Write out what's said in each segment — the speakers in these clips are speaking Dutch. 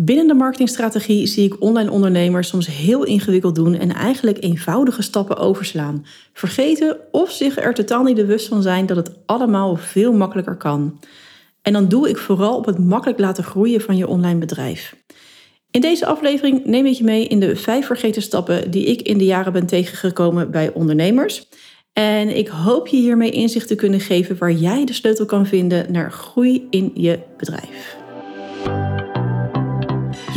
Binnen de marketingstrategie zie ik online ondernemers soms heel ingewikkeld doen en eigenlijk eenvoudige stappen overslaan. Vergeten of zich er totaal niet bewust van zijn dat het allemaal veel makkelijker kan. En dan doe ik vooral op het makkelijk laten groeien van je online bedrijf. In deze aflevering neem ik je mee in de vijf vergeten stappen die ik in de jaren ben tegengekomen bij ondernemers. En ik hoop je hiermee inzicht te kunnen geven waar jij de sleutel kan vinden naar groei in je bedrijf.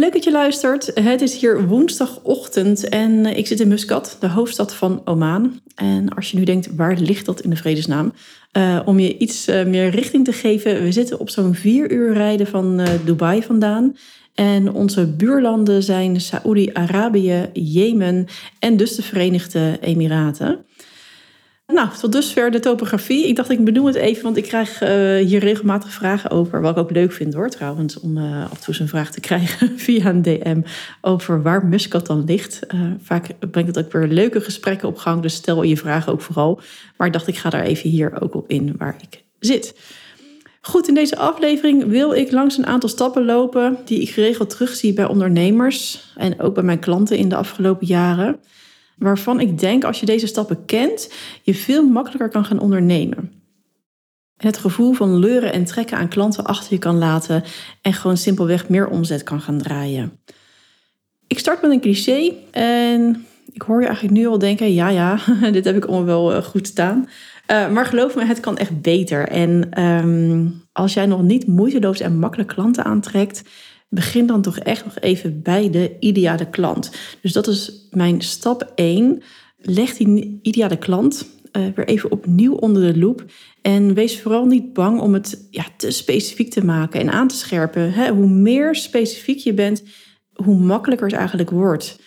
Leuk dat je luistert. Het is hier woensdagochtend en ik zit in Muscat, de hoofdstad van Oman. En als je nu denkt, waar ligt dat in de vredesnaam? Uh, om je iets uh, meer richting te geven, we zitten op zo'n vier uur rijden van Dubai vandaan. En onze buurlanden zijn Saoedi-Arabië, Jemen en dus de Verenigde Emiraten. Nou, tot dusver de topografie. Ik dacht, ik benoem het even, want ik krijg uh, hier regelmatig vragen over. Wat ik ook leuk vind hoor, trouwens, om uh, af en toe eens een vraag te krijgen via een DM over waar Muscat dan ligt. Uh, vaak brengt het ook weer leuke gesprekken op gang, dus stel je vragen ook vooral. Maar ik dacht, ik ga daar even hier ook op in waar ik zit. Goed, in deze aflevering wil ik langs een aantal stappen lopen die ik geregeld terugzie bij ondernemers en ook bij mijn klanten in de afgelopen jaren waarvan ik denk als je deze stappen kent, je veel makkelijker kan gaan ondernemen. En het gevoel van leuren en trekken aan klanten achter je kan laten en gewoon simpelweg meer omzet kan gaan draaien. Ik start met een cliché en ik hoor je eigenlijk nu al denken: ja, ja, dit heb ik allemaal wel eh, goed staan. Uh, maar geloof me, het kan echt beter. En um, als jij nog niet moeiteloos en makkelijk klanten aantrekt, begin dan toch echt nog even bij de ideale klant. Dus dat is mijn stap 1. Leg die ideale klant uh, weer even opnieuw onder de loep. En wees vooral niet bang om het ja, te specifiek te maken en aan te scherpen. Hè? Hoe meer specifiek je bent, hoe makkelijker het eigenlijk wordt.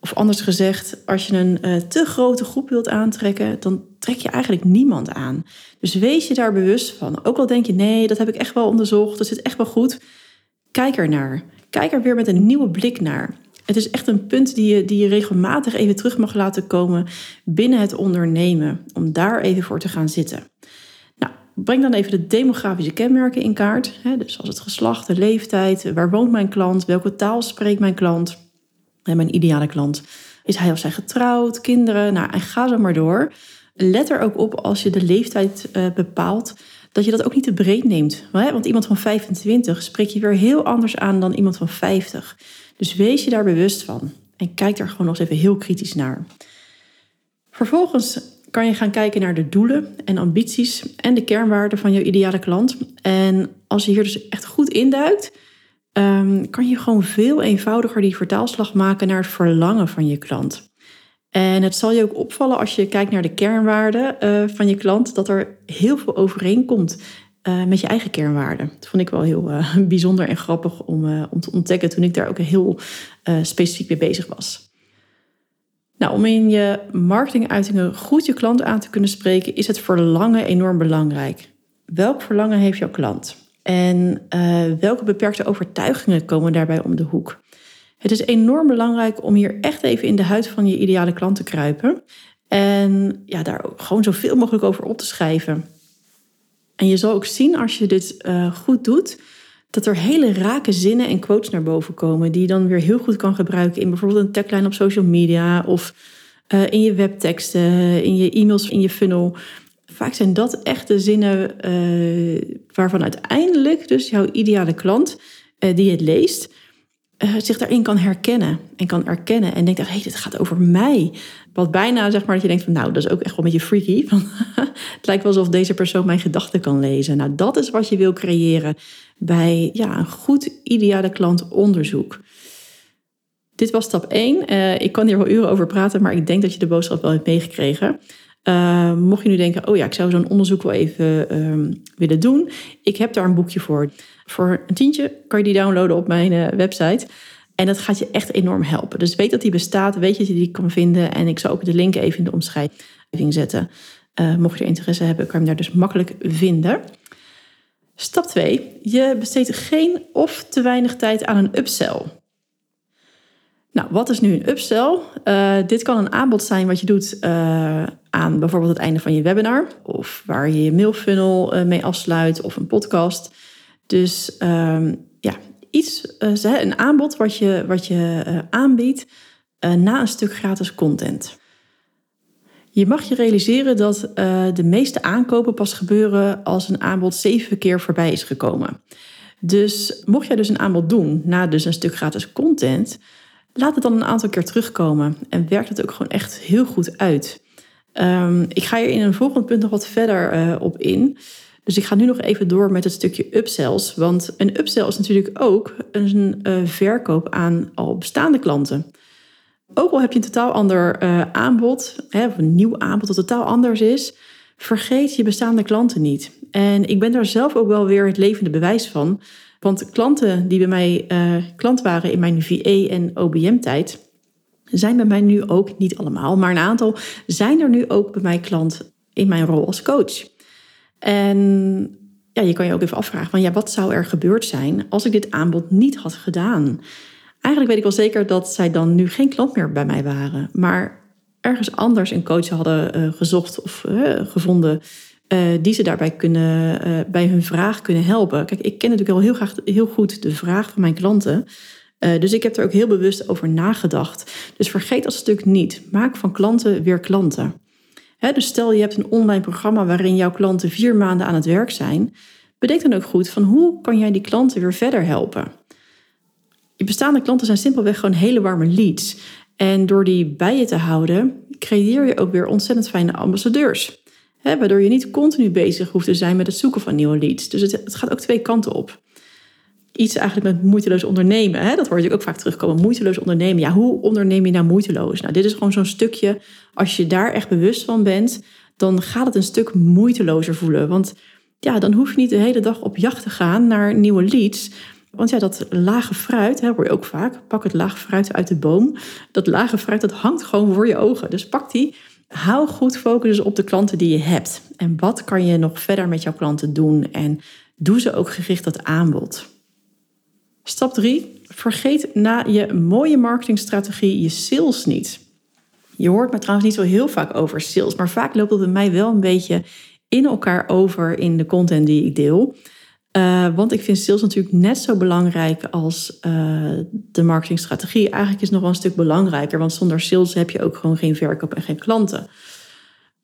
Of anders gezegd, als je een uh, te grote groep wilt aantrekken, dan trek je eigenlijk niemand aan. Dus wees je daar bewust van. Ook al denk je, nee, dat heb ik echt wel onderzocht, dat zit echt wel goed. Kijk er naar. Kijk er weer met een nieuwe blik naar. Het is echt een punt die je, die je regelmatig even terug mag laten komen binnen het ondernemen. Om daar even voor te gaan zitten. Nou, breng dan even de demografische kenmerken in kaart. Hè, dus zoals het geslacht, de leeftijd, waar woont mijn klant, welke taal spreekt mijn klant mijn ideale klant. Is hij of zij getrouwd, kinderen? Nou, en ga zo maar door. Let er ook op als je de leeftijd uh, bepaalt dat je dat ook niet te breed neemt. Want iemand van 25 spreek je weer heel anders aan dan iemand van 50. Dus wees je daar bewust van en kijk daar gewoon nog eens even heel kritisch naar. Vervolgens kan je gaan kijken naar de doelen en ambities en de kernwaarden van je ideale klant. En als je hier dus echt goed induikt, ehm, kan je gewoon veel eenvoudiger die vertaalslag maken naar het verlangen van je klant. En het zal je ook opvallen als je kijkt naar de kernwaarden uh, van je klant, dat er heel veel overeenkomt uh, met je eigen kernwaarden. Dat vond ik wel heel uh, bijzonder en grappig om, om te ontdekken toen ik daar ook heel specifiek mee bezig was. Nou, om in je marketinguitingen goed je klant aan te kunnen spreken, is het verlangen enorm belangrijk. Welk verlangen heeft jouw klant? En welke beperkte overtuigingen komen daarbij om de hoek? Het is enorm belangrijk om hier echt even in de huid van je ideale klant te kruipen. En ja, daar gewoon zoveel mogelijk over op te schrijven. En je zal ook zien als je dit uh, goed doet, dat er hele rake zinnen en quotes naar boven komen, die je dan weer heel goed kan gebruiken in bijvoorbeeld een tagline op social media of uh, in je webteksten, in je e-mails, in je funnel. Vaak zijn dat echte zinnen uh, waarvan uiteindelijk dus jouw ideale klant, die het leest, uh, zich daarin kan herkennen en kan erkennen en denkt, hé, hey, dit gaat over mij. Wat bijna, zeg maar, dat je denkt van, nou, dat is ook echt wel een beetje freaky. Van, het lijkt wel alsof deze persoon mijn gedachten kan lezen. Nou, dat is wat je wil creëren bij ja, een goed ideale klantonderzoek. Dit was stap 1. Uh, eh, ik kan hier wel uren over praten, maar ik denk dat je de boodschap wel hebt meegekregen. Uh, mocht je nu denken, oh ja, ik zou zo'n onderzoek wel even um, willen doen. Ik heb daar een boekje voor. Voor een tientje kan je die downloaden op mijn uh, website. En dat gaat je echt enorm helpen. Dus weet dat die bestaat, weet dat je die kan vinden. En ik zal ook de link even in de omschrijving zetten. Uh, mocht je er interesse hebben, kan je hem daar dus makkelijk vinden. Stap 2. Je besteedt geen of te weinig tijd aan een upsell. Nou, wat is nu een upsell? Uh, dit kan een aanbod zijn wat je doet uh, aan bijvoorbeeld het einde van je webinar, of waar je je mailfunnel uh, mee afsluit, of een podcast. Dus ehm, ja, iets, een aanbod wat je, wat je aanbiedt na een stuk gratis content. Je mag je realiseren dat de meeste aankopen pas gebeuren als een aanbod zeven keer voorbij is gekomen. Dus mocht jij dus een aanbod doen na dus een stuk gratis content, laat het dan een aantal keer terugkomen en werkt het ook gewoon echt heel goed uit. Um, ik ga hier in een volgend punt nog wat verder uh, op in. Dus ik ga nu nog even door met het stukje upsells. Want een upsell is natuurlijk ook een uh, verkoop aan al bestaande klanten. Ook al heb je een totaal ander uh, aanbod, hè, of een nieuw aanbod dat totaal anders is, vergeet je bestaande klanten niet. En ik ben daar zelf ook wel weer het levende bewijs van. Want klanten die bij mij klant waren in mijn VA en OBM-tijd, zijn bij mij nu ook, niet allemaal, maar een aantal, zijn er nu ook bij mij klant in mijn rol als coach. En ja, je kan je ook even afvragen van ja, wat zou er gebeurd zijn als ik dit aanbod niet had gedaan? Eigenlijk weet ik wel zeker dat zij dan nu geen klant meer bij mij waren, maar ergens anders een coach hadden uh, gezocht of uh, gevonden uh, die ze daarbij kunnen, bij hun vraag kunnen helpen. Kijk, ik ken natuurlijk al heel graag heel goed de vraag van mijn klanten. Uh, dus ik heb er ook heel bewust over nagedacht. Dus vergeet dat stuk niet. Maak van klanten weer klanten. Dus stel je hebt een online programma waarin jouw klanten vier maanden aan het werk zijn. Bedenk dan ook goed van hoe kan jij die klanten weer verder helpen. Je bestaande klanten zijn simpelweg gewoon hele warme leads. En door die bij je te houden, creëer je ook weer ontzettend fijne ambassadeurs. Waardoor je niet continu bezig hoeft te zijn met het zoeken van nieuwe leads. Dus het, het gaat ook twee kanten op. Iets eigenlijk met moeiteloos ondernemen. Hè? Dat hoor je ook vaak terugkomen. Moeiteloos ondernemen. Ja, hoe onderneem je nou moeiteloos? Nou, dit is gewoon zo'n stukje. Als je daar echt bewust van bent, dan gaat het een stuk moeitelozer voelen. Want ja, dan hoef je niet de hele dag op jacht te gaan naar nieuwe leads. Want ja, dat lage fruit, hè, hoor je ook vaak. Pak het lage fruit uit de boom. Dat lage fruit, dat hangt gewoon voor je ogen. Dus pak die Hou goed focus op de klanten die je hebt. En wat kan je nog verder met jouw klanten doen? En doe ze ook gericht dat aanbod. Stap 3. Vergeet na je mooie marketingstrategie je sales niet. Je hoort me trouwens niet zo heel vaak over sales, maar vaak loopt het bij mij wel een beetje in elkaar over in de content die ik deel. Uh, want ik vind sales natuurlijk net zo belangrijk als uh, de marketingstrategie. Eigenlijk is het nog wel een stuk belangrijker, want zonder sales heb je ook gewoon geen verkoop en geen klanten.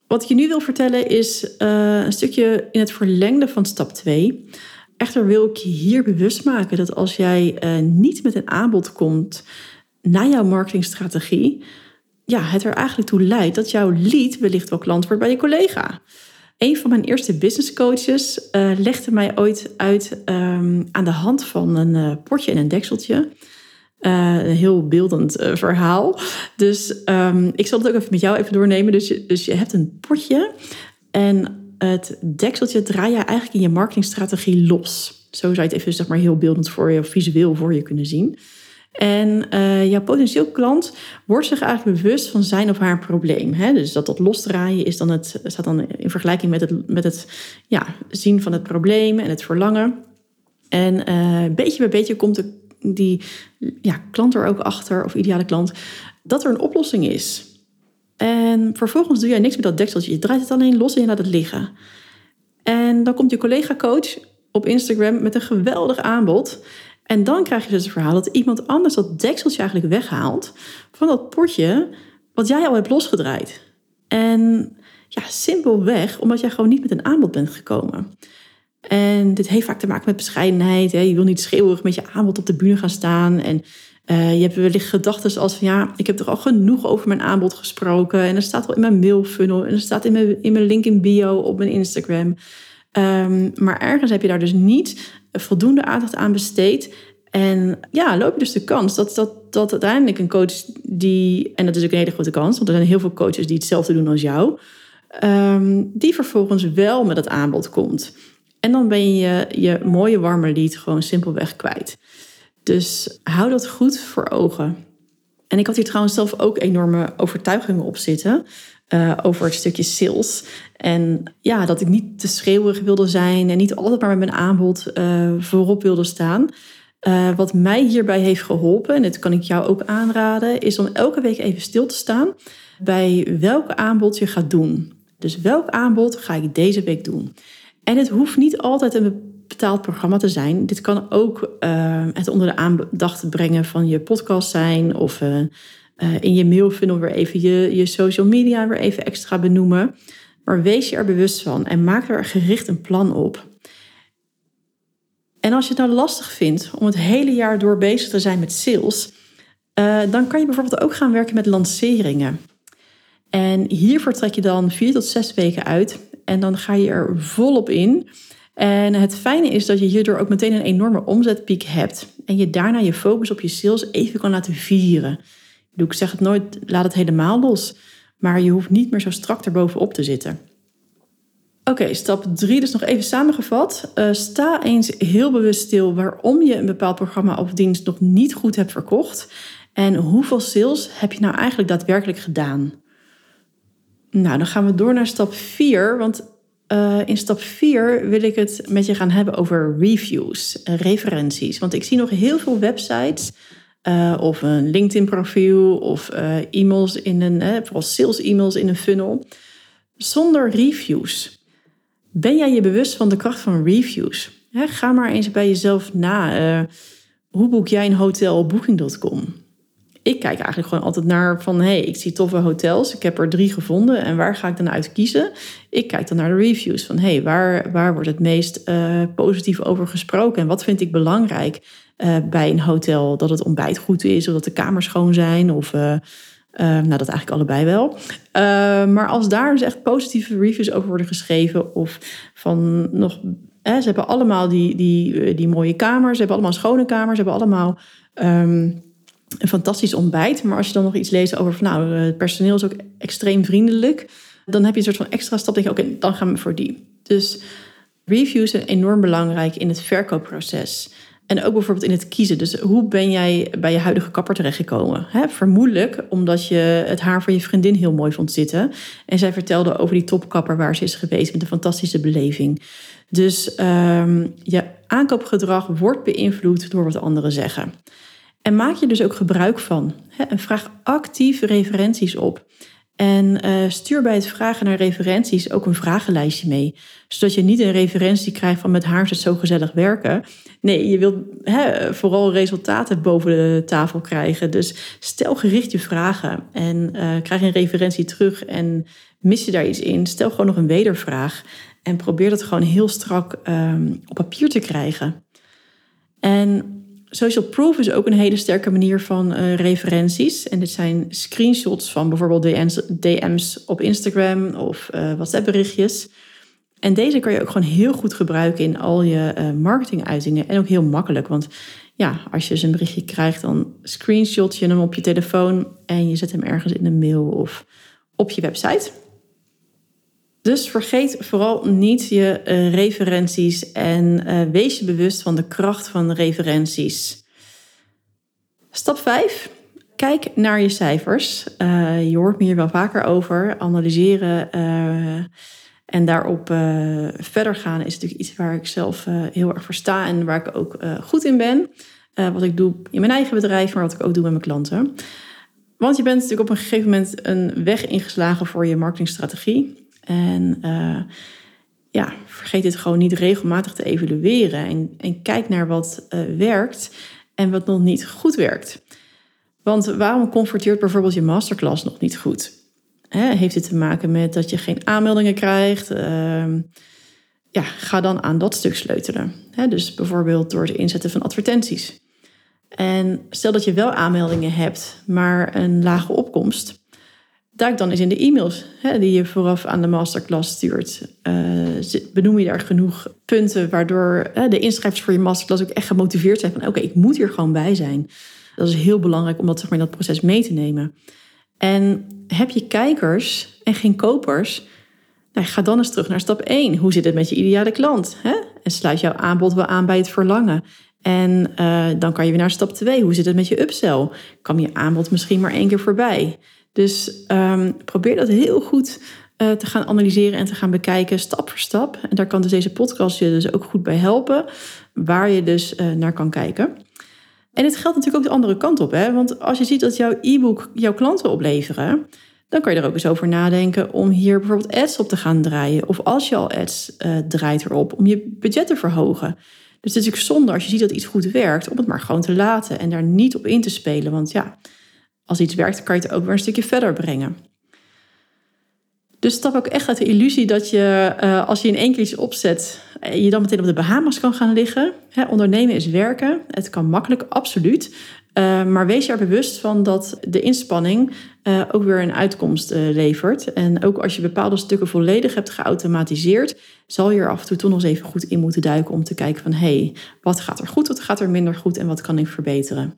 Wat ik je nu wil vertellen is uh, een stukje in het verlengde van stap 2. Echter wil ik je hier bewust maken dat als jij niet met een aanbod komt naar jouw marketingstrategie, ja, het er eigenlijk toe leidt dat jouw lead wellicht wel klant wordt bij je collega. Een van mijn eerste business coaches uh, legde mij ooit uit um, aan de hand van een uh, potje en een dekseltje. Een heel beeldend verhaal. Dus um, ik zal het ook even met jou even doornemen. Dus je, dus je hebt een potje en het dekseltje draai je eigenlijk in je marketingstrategie los. Zo zou je het even zeg maar, heel beeldend voor je, of visueel voor je kunnen zien. En uh, jouw potentieel klant wordt zich eigenlijk bewust van zijn of haar probleem. Hè? Dus dat dat losdraaien is dan het, staat dan in vergelijking met het, met het ja, zien van het probleem en het verlangen. En uh, beetje bij beetje komt de, die ja, klant er ook achter, of ideale klant, dat er een oplossing is. En vervolgens doe jij niks met dat dekseltje. Je draait het alleen los en je laat het liggen. En dan komt je collega-coach op Instagram met een geweldig aanbod. En dan krijg je dus het verhaal dat iemand anders dat dekseltje eigenlijk weghaalt van dat potje wat jij al hebt losgedraaid. En ja, simpelweg omdat jij gewoon niet met een aanbod bent gekomen. En dit heeft vaak te maken met bescheidenheid. Hè? Je wil niet schreeuwig met je aanbod op de bühne gaan staan. En uh, je hebt wellicht gedachten als van ja, ik heb toch al genoeg over mijn aanbod gesproken. En er staat al in mijn mailfunnel en er staat in mijn, in mijn link in bio op mijn Instagram. Um, maar ergens heb je daar dus niet voldoende aandacht aan besteed. En ja, loop je dus de kans dat, dat, dat uiteindelijk een coach die, en dat is ook een hele grote kans, want er zijn heel veel coaches die hetzelfde doen als jou, ehm, die vervolgens wel met het aanbod komt. En dan ben je je mooie warme lied gewoon simpelweg kwijt. Dus hou dat goed voor ogen. En ik had hier trouwens zelf ook enorme overtuigingen op zitten. Uh, over het stukje sales. En ja, dat ik niet te schreeuwig wilde zijn en niet altijd maar met mijn aanbod uh, voorop wilde staan. Uh, wat mij hierbij heeft geholpen, en dit kan ik jou ook aanraden, is om elke week even stil te staan bij welk aanbod je gaat doen. Dus welk aanbod ga ik deze week doen? En het hoeft niet altijd een betaald programma te zijn. Dit kan ook uh, het onder de aandacht brengen van je podcast zijn of uh, in je mailfunnel weer even je, je social media weer even extra benoemen. Maar wees je er bewust van en maak er gericht een plan op. En als je het nou lastig vindt om het hele jaar door bezig te zijn met sales, dan kan je bijvoorbeeld ook gaan werken met lanceringen. En hiervoor trek je dan vier tot zes weken uit en dan ga je er volop in. En het fijne is dat je hierdoor ook meteen een enorme omzetpiek hebt. En je daarna je focus op je sales even kan laten vieren. Ik zeg het nooit, laat het helemaal los. Maar je hoeft niet meer zo strak erbovenop te zitten. Oké, stap 3 dus nog even samengevat. Uh, sta eens heel bewust stil waarom je een bepaald programma of dienst nog niet goed hebt verkocht. En hoeveel sales heb je nou eigenlijk daadwerkelijk gedaan? Nou, dan gaan we door naar stap 4. Want uh, in stap 4 wil ik het met je gaan hebben over reviews, referenties. Want ik zie nog heel veel websites uh, of een LinkedIn-profiel of uh, e-mails in een, vooral sales-e-mails in een funnel, zonder reviews. Ben jij je bewust van de kracht van reviews? ga maar eens bij jezelf na. hoe boek jij een hotel op booking.com? Ik kijk eigenlijk gewoon altijd naar van... hé, hey, ik zie toffe hotels, ik heb er drie gevonden... en waar ga ik dan uit kiezen? Ik kijk dan naar de reviews van... hé, hey, waar, waar wordt het meest uh, positief over gesproken... en wat vind ik belangrijk uh, bij een hotel? Dat het ontbijt goed is, of dat de kamers schoon zijn... of uh, nou, dat eigenlijk allebei wel. maar als daar dus echt positieve reviews over worden geschreven... of van nog... ze hebben allemaal die, die, die mooie kamers, ze hebben allemaal schone kamers... ze hebben allemaal... Um, een fantastisch ontbijt. Maar als je dan nog iets leest over van nou, het personeel is ook extreem vriendelijk. Dan heb je een soort van extra stap. Denk je, oké, dan gaan we voor die. Dus reviews zijn enorm belangrijk in het verkoopproces. En ook bijvoorbeeld in het kiezen. Dus hoe ben jij bij je huidige kapper terechtgekomen? He, vermoedelijk omdat je het haar van je vriendin heel mooi vond zitten. En zij vertelde over die topkapper waar ze is geweest met een fantastische beleving. Dus um, je aankoopgedrag wordt beïnvloed door wat anderen zeggen. En maak je dus ook gebruik van. Hè? En vraag actief referenties op. En uh, stuur bij het vragen naar referenties ook een vragenlijstje mee. Zodat je niet een referentie krijgt van met haar is het zo gezellig werken. Nee, je wilt hè, vooral resultaten boven de tafel krijgen. Dus stel gericht je vragen en uh, krijg een referentie terug. En mis je daar iets in, stel gewoon nog een wedervraag. En probeer dat gewoon heel strak um, op papier te krijgen. En social proof is ook een hele sterke manier van uh, referenties. En dit zijn screenshots van bijvoorbeeld DM's, DM's op Instagram of uh, WhatsApp berichtjes. En deze kan je ook gewoon heel goed gebruiken in al je uh, marketinguitingen. En ook heel makkelijk, want ja, als je dus een berichtje krijgt, dan screenshot je hem op je telefoon en je zet hem ergens in een mail of op je website. Dus vergeet vooral niet je uh, referenties en uh, wees je bewust van de kracht van referenties. Stap 5. Kijk naar je cijfers. Uh, je hoort me hier wel vaker over. Analyseren en daarop verder gaan is natuurlijk iets waar ik zelf heel erg voor sta en waar ik ook goed in ben. wat ik doe in mijn eigen bedrijf, maar wat ik ook doe met mijn klanten. Want je bent natuurlijk op een gegeven moment een weg ingeslagen voor je marketingstrategie. En uh, ja, vergeet dit gewoon niet regelmatig te evalueren. En, en kijk naar wat uh, werkt en wat nog niet goed werkt. Want waarom converteert bijvoorbeeld je masterclass nog niet goed? He, heeft dit te maken met dat je geen aanmeldingen krijgt? Uh, ja, ga dan aan dat stuk sleutelen. Dus bijvoorbeeld door het inzetten van advertenties. En stel dat je wel aanmeldingen hebt, maar een lage opkomst duik dan eens in de e-mails hè, die je vooraf aan de masterclass stuurt. Uh, benoem je daar genoeg punten waardoor de inschrijvers voor je masterclass ook echt gemotiveerd zijn van oké, ik moet hier gewoon bij zijn. Dat is heel belangrijk om dat, zeg maar, in dat proces mee te nemen. En heb je kijkers en geen kopers, Nou, ga dan eens terug naar stap 1. Hoe zit het met je ideale klant? Hè? En sluit jouw aanbod wel aan bij het verlangen. En uh, dan kan je weer naar stap 2. Hoe zit het met je upsell? Kan je aanbod misschien maar één keer voorbij? Dus um, probeer dat heel goed uh, te gaan analyseren en te gaan bekijken, stap voor stap. En daar kan dus deze podcast je dus ook goed bij helpen, waar je dus uh, naar kan kijken. En het geldt natuurlijk ook de andere kant op. Hè? Want als je ziet dat jouw e-book jouw klanten opleveren, dan kan je er ook eens over nadenken om hier bijvoorbeeld ads op te gaan draaien. Of als je al ads draait erop, om je budget te verhogen. Dus het is natuurlijk zonde als je ziet dat iets goed werkt, om het maar gewoon te laten en daar niet op in te spelen. Want ja, als iets werkt, kan je het ook weer een stukje verder brengen. Dus stap ook echt uit de illusie dat je, uh, als je in één keer iets opzet, eh, je dan meteen op de Bahamas kan gaan liggen. Ondernemen is werken. Het kan makkelijk, absoluut. Uh, maar wees je er bewust van dat de inspanning uh, ook weer een uitkomst levert. En ook als je bepaalde stukken volledig hebt geautomatiseerd, zal je er af en toe toch nog eens even goed in moeten duiken om te kijken van hé, hey, wat gaat er goed, wat gaat er minder goed en wat kan ik verbeteren.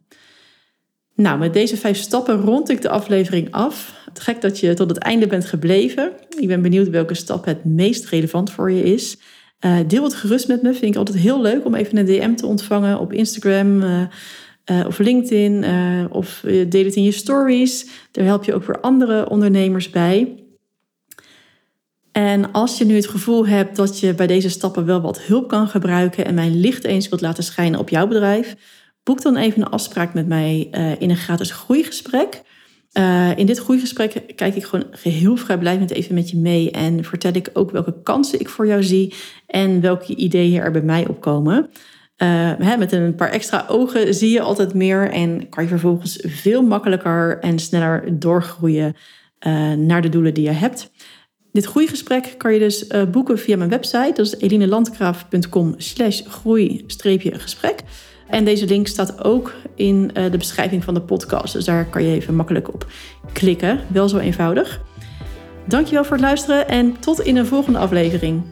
Nou, met deze vijf stappen rond ik de aflevering af. Het gek dat je tot het einde bent gebleven. Ik ben benieuwd welke stap het meest relevant voor je is. Deel het gerust met me. Vind ik altijd heel leuk om even een DM te ontvangen op Instagram uh, of LinkedIn. of deel het in je stories. Daar help je ook weer andere ondernemers bij. En als je nu het gevoel hebt dat je bij deze stappen wel wat hulp kan gebruiken en mijn licht eens wilt laten schijnen op jouw bedrijf, boek dan even een afspraak met mij in een gratis groeigesprek. Uh, in dit groeigesprek kijk ik gewoon geheel vrijblijvend even met je mee en vertel ik ook welke kansen ik voor jou zie en welke ideeën er bij mij opkomen. Uh, hè, met een paar extra ogen zie je altijd meer en kan je vervolgens veel makkelijker en sneller doorgroeien naar de doelen die je hebt. Dit groeigesprek kan je dus boeken via mijn website. Dat is elinelandgraaf.com slash groei-gesprek. En deze link staat ook in eh, de beschrijving van de podcast. Dus daar kan je even makkelijk op klikken. Wel zo eenvoudig. Dankjewel voor het luisteren en tot in een volgende aflevering.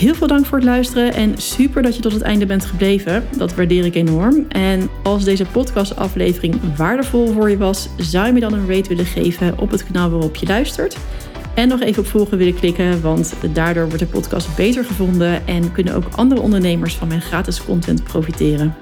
Heel veel dank voor het luisteren en super dat je tot het einde bent gebleven. Dat waardeer ik enorm. En als deze podcastaflevering waardevol voor je was, zou je me dan een rate willen geven op het kanaal waarop je luistert. En nog even op volgen willen klikken, want daardoor wordt de podcast beter gevonden en kunnen ook andere ondernemers van mijn gratis content profiteren.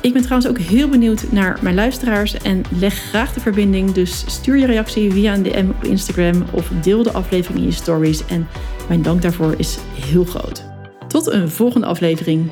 Ik ben trouwens ook heel benieuwd naar mijn luisteraars en leg graag de verbinding. Dus stuur je reactie via een DM op Instagram of deel de aflevering in je stories. En mijn dank daarvoor is heel groot. Tot een volgende aflevering.